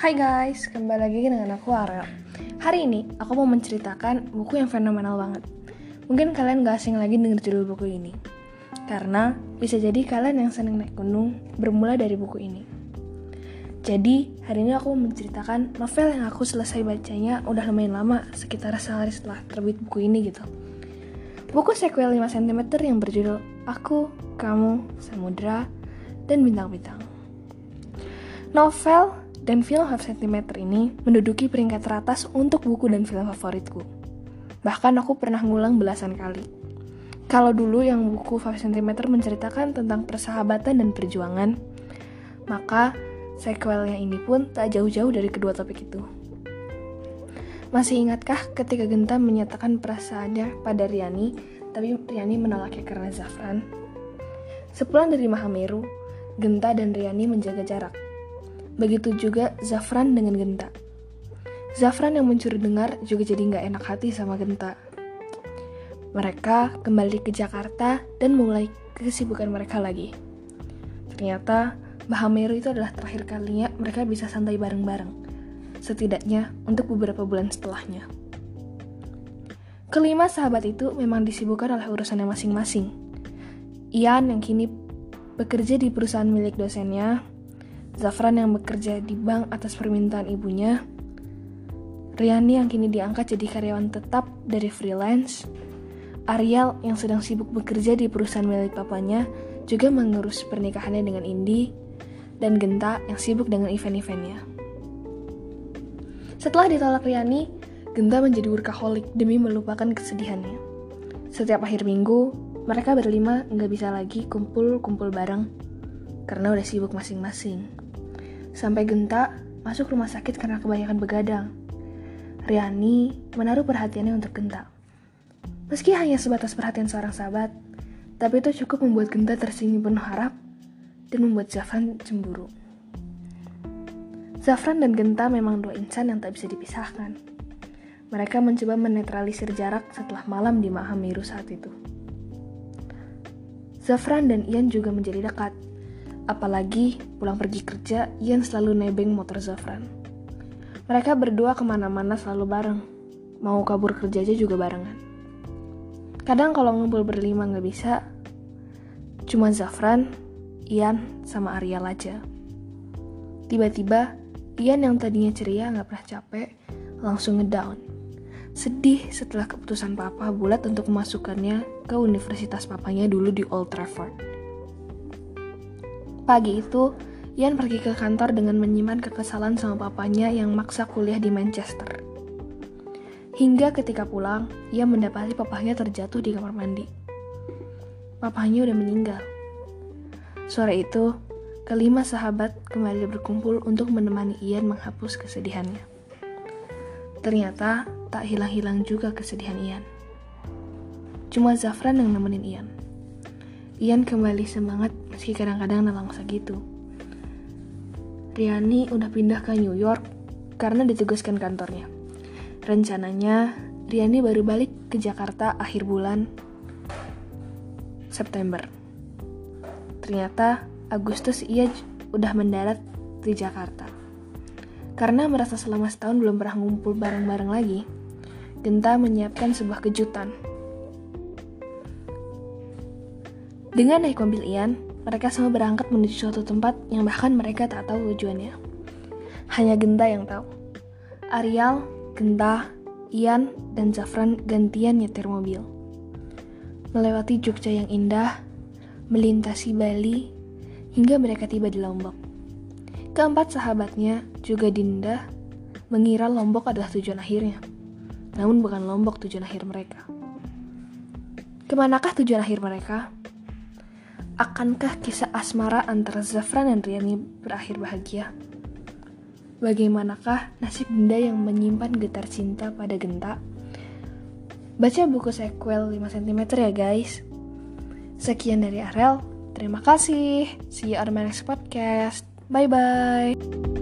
Hai guys, kembali lagi dengan aku Arel Hari ini aku mau menceritakan buku yang fenomenal banget. Mungkin kalian gak asing lagi denger judul buku ini. Karena bisa jadi kalian yang seneng naik gunung bermula dari buku ini. Jadi hari ini aku mau menceritakan novel yang aku selesai bacanya udah lumayan lama Sekitar sehari setelah terbit buku ini gitu. Buku sequel 5 cm yang berjudul Aku, Kamu, Samudra, dan Bintang-Bintang. Novel dan film Half Centimeter ini menduduki peringkat teratas untuk buku dan film favoritku. Bahkan aku pernah ngulang belasan kali. Kalau dulu yang buku 5 cm menceritakan tentang persahabatan dan perjuangan, maka sequelnya ini pun tak jauh-jauh dari kedua topik itu. Masih ingatkah ketika Genta menyatakan perasaannya pada Riani, tapi Riani menolaknya karena Zafran? Sepulang dari Mahameru, Genta dan Riani menjaga jarak Begitu juga Zafran dengan Genta. Zafran yang mencuri dengar juga jadi nggak enak hati sama Genta. Mereka kembali ke Jakarta dan mulai kesibukan mereka lagi. Ternyata Bahameru itu adalah terakhir kalinya mereka bisa santai bareng-bareng. Setidaknya untuk beberapa bulan setelahnya. Kelima sahabat itu memang disibukkan oleh urusannya masing-masing. Ian yang kini bekerja di perusahaan milik dosennya, Zafran yang bekerja di bank atas permintaan ibunya, Riani yang kini diangkat jadi karyawan tetap dari freelance, Ariel yang sedang sibuk bekerja di perusahaan milik papanya juga mengurus pernikahannya dengan Indi, dan Genta yang sibuk dengan event-eventnya. Setelah ditolak Riani, Genta menjadi workaholic demi melupakan kesedihannya. Setiap akhir minggu, mereka berlima nggak bisa lagi kumpul-kumpul bareng karena udah sibuk masing-masing. Sampai Genta masuk rumah sakit karena kebanyakan begadang. Riani menaruh perhatiannya untuk Genta. Meski hanya sebatas perhatian seorang sahabat, tapi itu cukup membuat Genta tersinggung penuh harap dan membuat Zafran cemburu. Zafran dan Genta memang dua insan yang tak bisa dipisahkan. Mereka mencoba menetralisir jarak setelah malam di Mahamiru saat itu. Zafran dan Ian juga menjadi dekat, Apalagi pulang pergi kerja, Ian selalu nebeng motor Zafran. Mereka berdua ke mana-mana selalu bareng. Mau kabur kerja aja juga barengan. Kadang kalau ngumpul berlima nggak bisa, cuma Zafran, Ian, sama Ariel aja. Tiba-tiba, Ian yang tadinya ceria nggak pernah capek, langsung ngedown. Sedih setelah keputusan papa bulat untuk memasukkannya ke universitas papanya dulu di Old Trafford. Pagi itu, Ian pergi ke kantor dengan menyimpan kekesalan sama papanya yang maksa kuliah di Manchester. Hingga ketika pulang, ia mendapati papahnya terjatuh di kamar mandi. Papahnya udah meninggal. Sore itu, kelima sahabat kembali berkumpul untuk menemani Ian menghapus kesedihannya. Ternyata tak hilang-hilang juga kesedihan Ian. Cuma Zafran yang nemenin Ian. Ian kembali semangat meski kadang-kadang nelangsa gitu. Riani udah pindah ke New York karena ditugaskan kantornya. Rencananya, Riani baru balik ke Jakarta akhir bulan September. Ternyata Agustus ia udah mendarat di Jakarta. Karena merasa selama setahun belum pernah ngumpul bareng-bareng lagi, Genta menyiapkan sebuah kejutan Dengan naik mobil Ian, mereka semua berangkat menuju suatu tempat yang bahkan mereka tak tahu tujuannya. Hanya Genta yang tahu. Ariel, Genta, Ian, dan Zafran gantian nyetir mobil. Melewati Jogja yang indah, melintasi Bali, hingga mereka tiba di Lombok. Keempat sahabatnya, juga Dinda, mengira Lombok adalah tujuan akhirnya. Namun bukan Lombok tujuan akhir mereka. Ke manakah tujuan akhir mereka? Akankah kisah asmara antara Zafran dan Riani berakhir bahagia? Bagaimanakah nasib benda yang menyimpan getar cinta pada Genta? Baca buku sequel 5 cm ya guys. Sekian dari Arel. Terima kasih. See you on my next podcast. Bye-bye.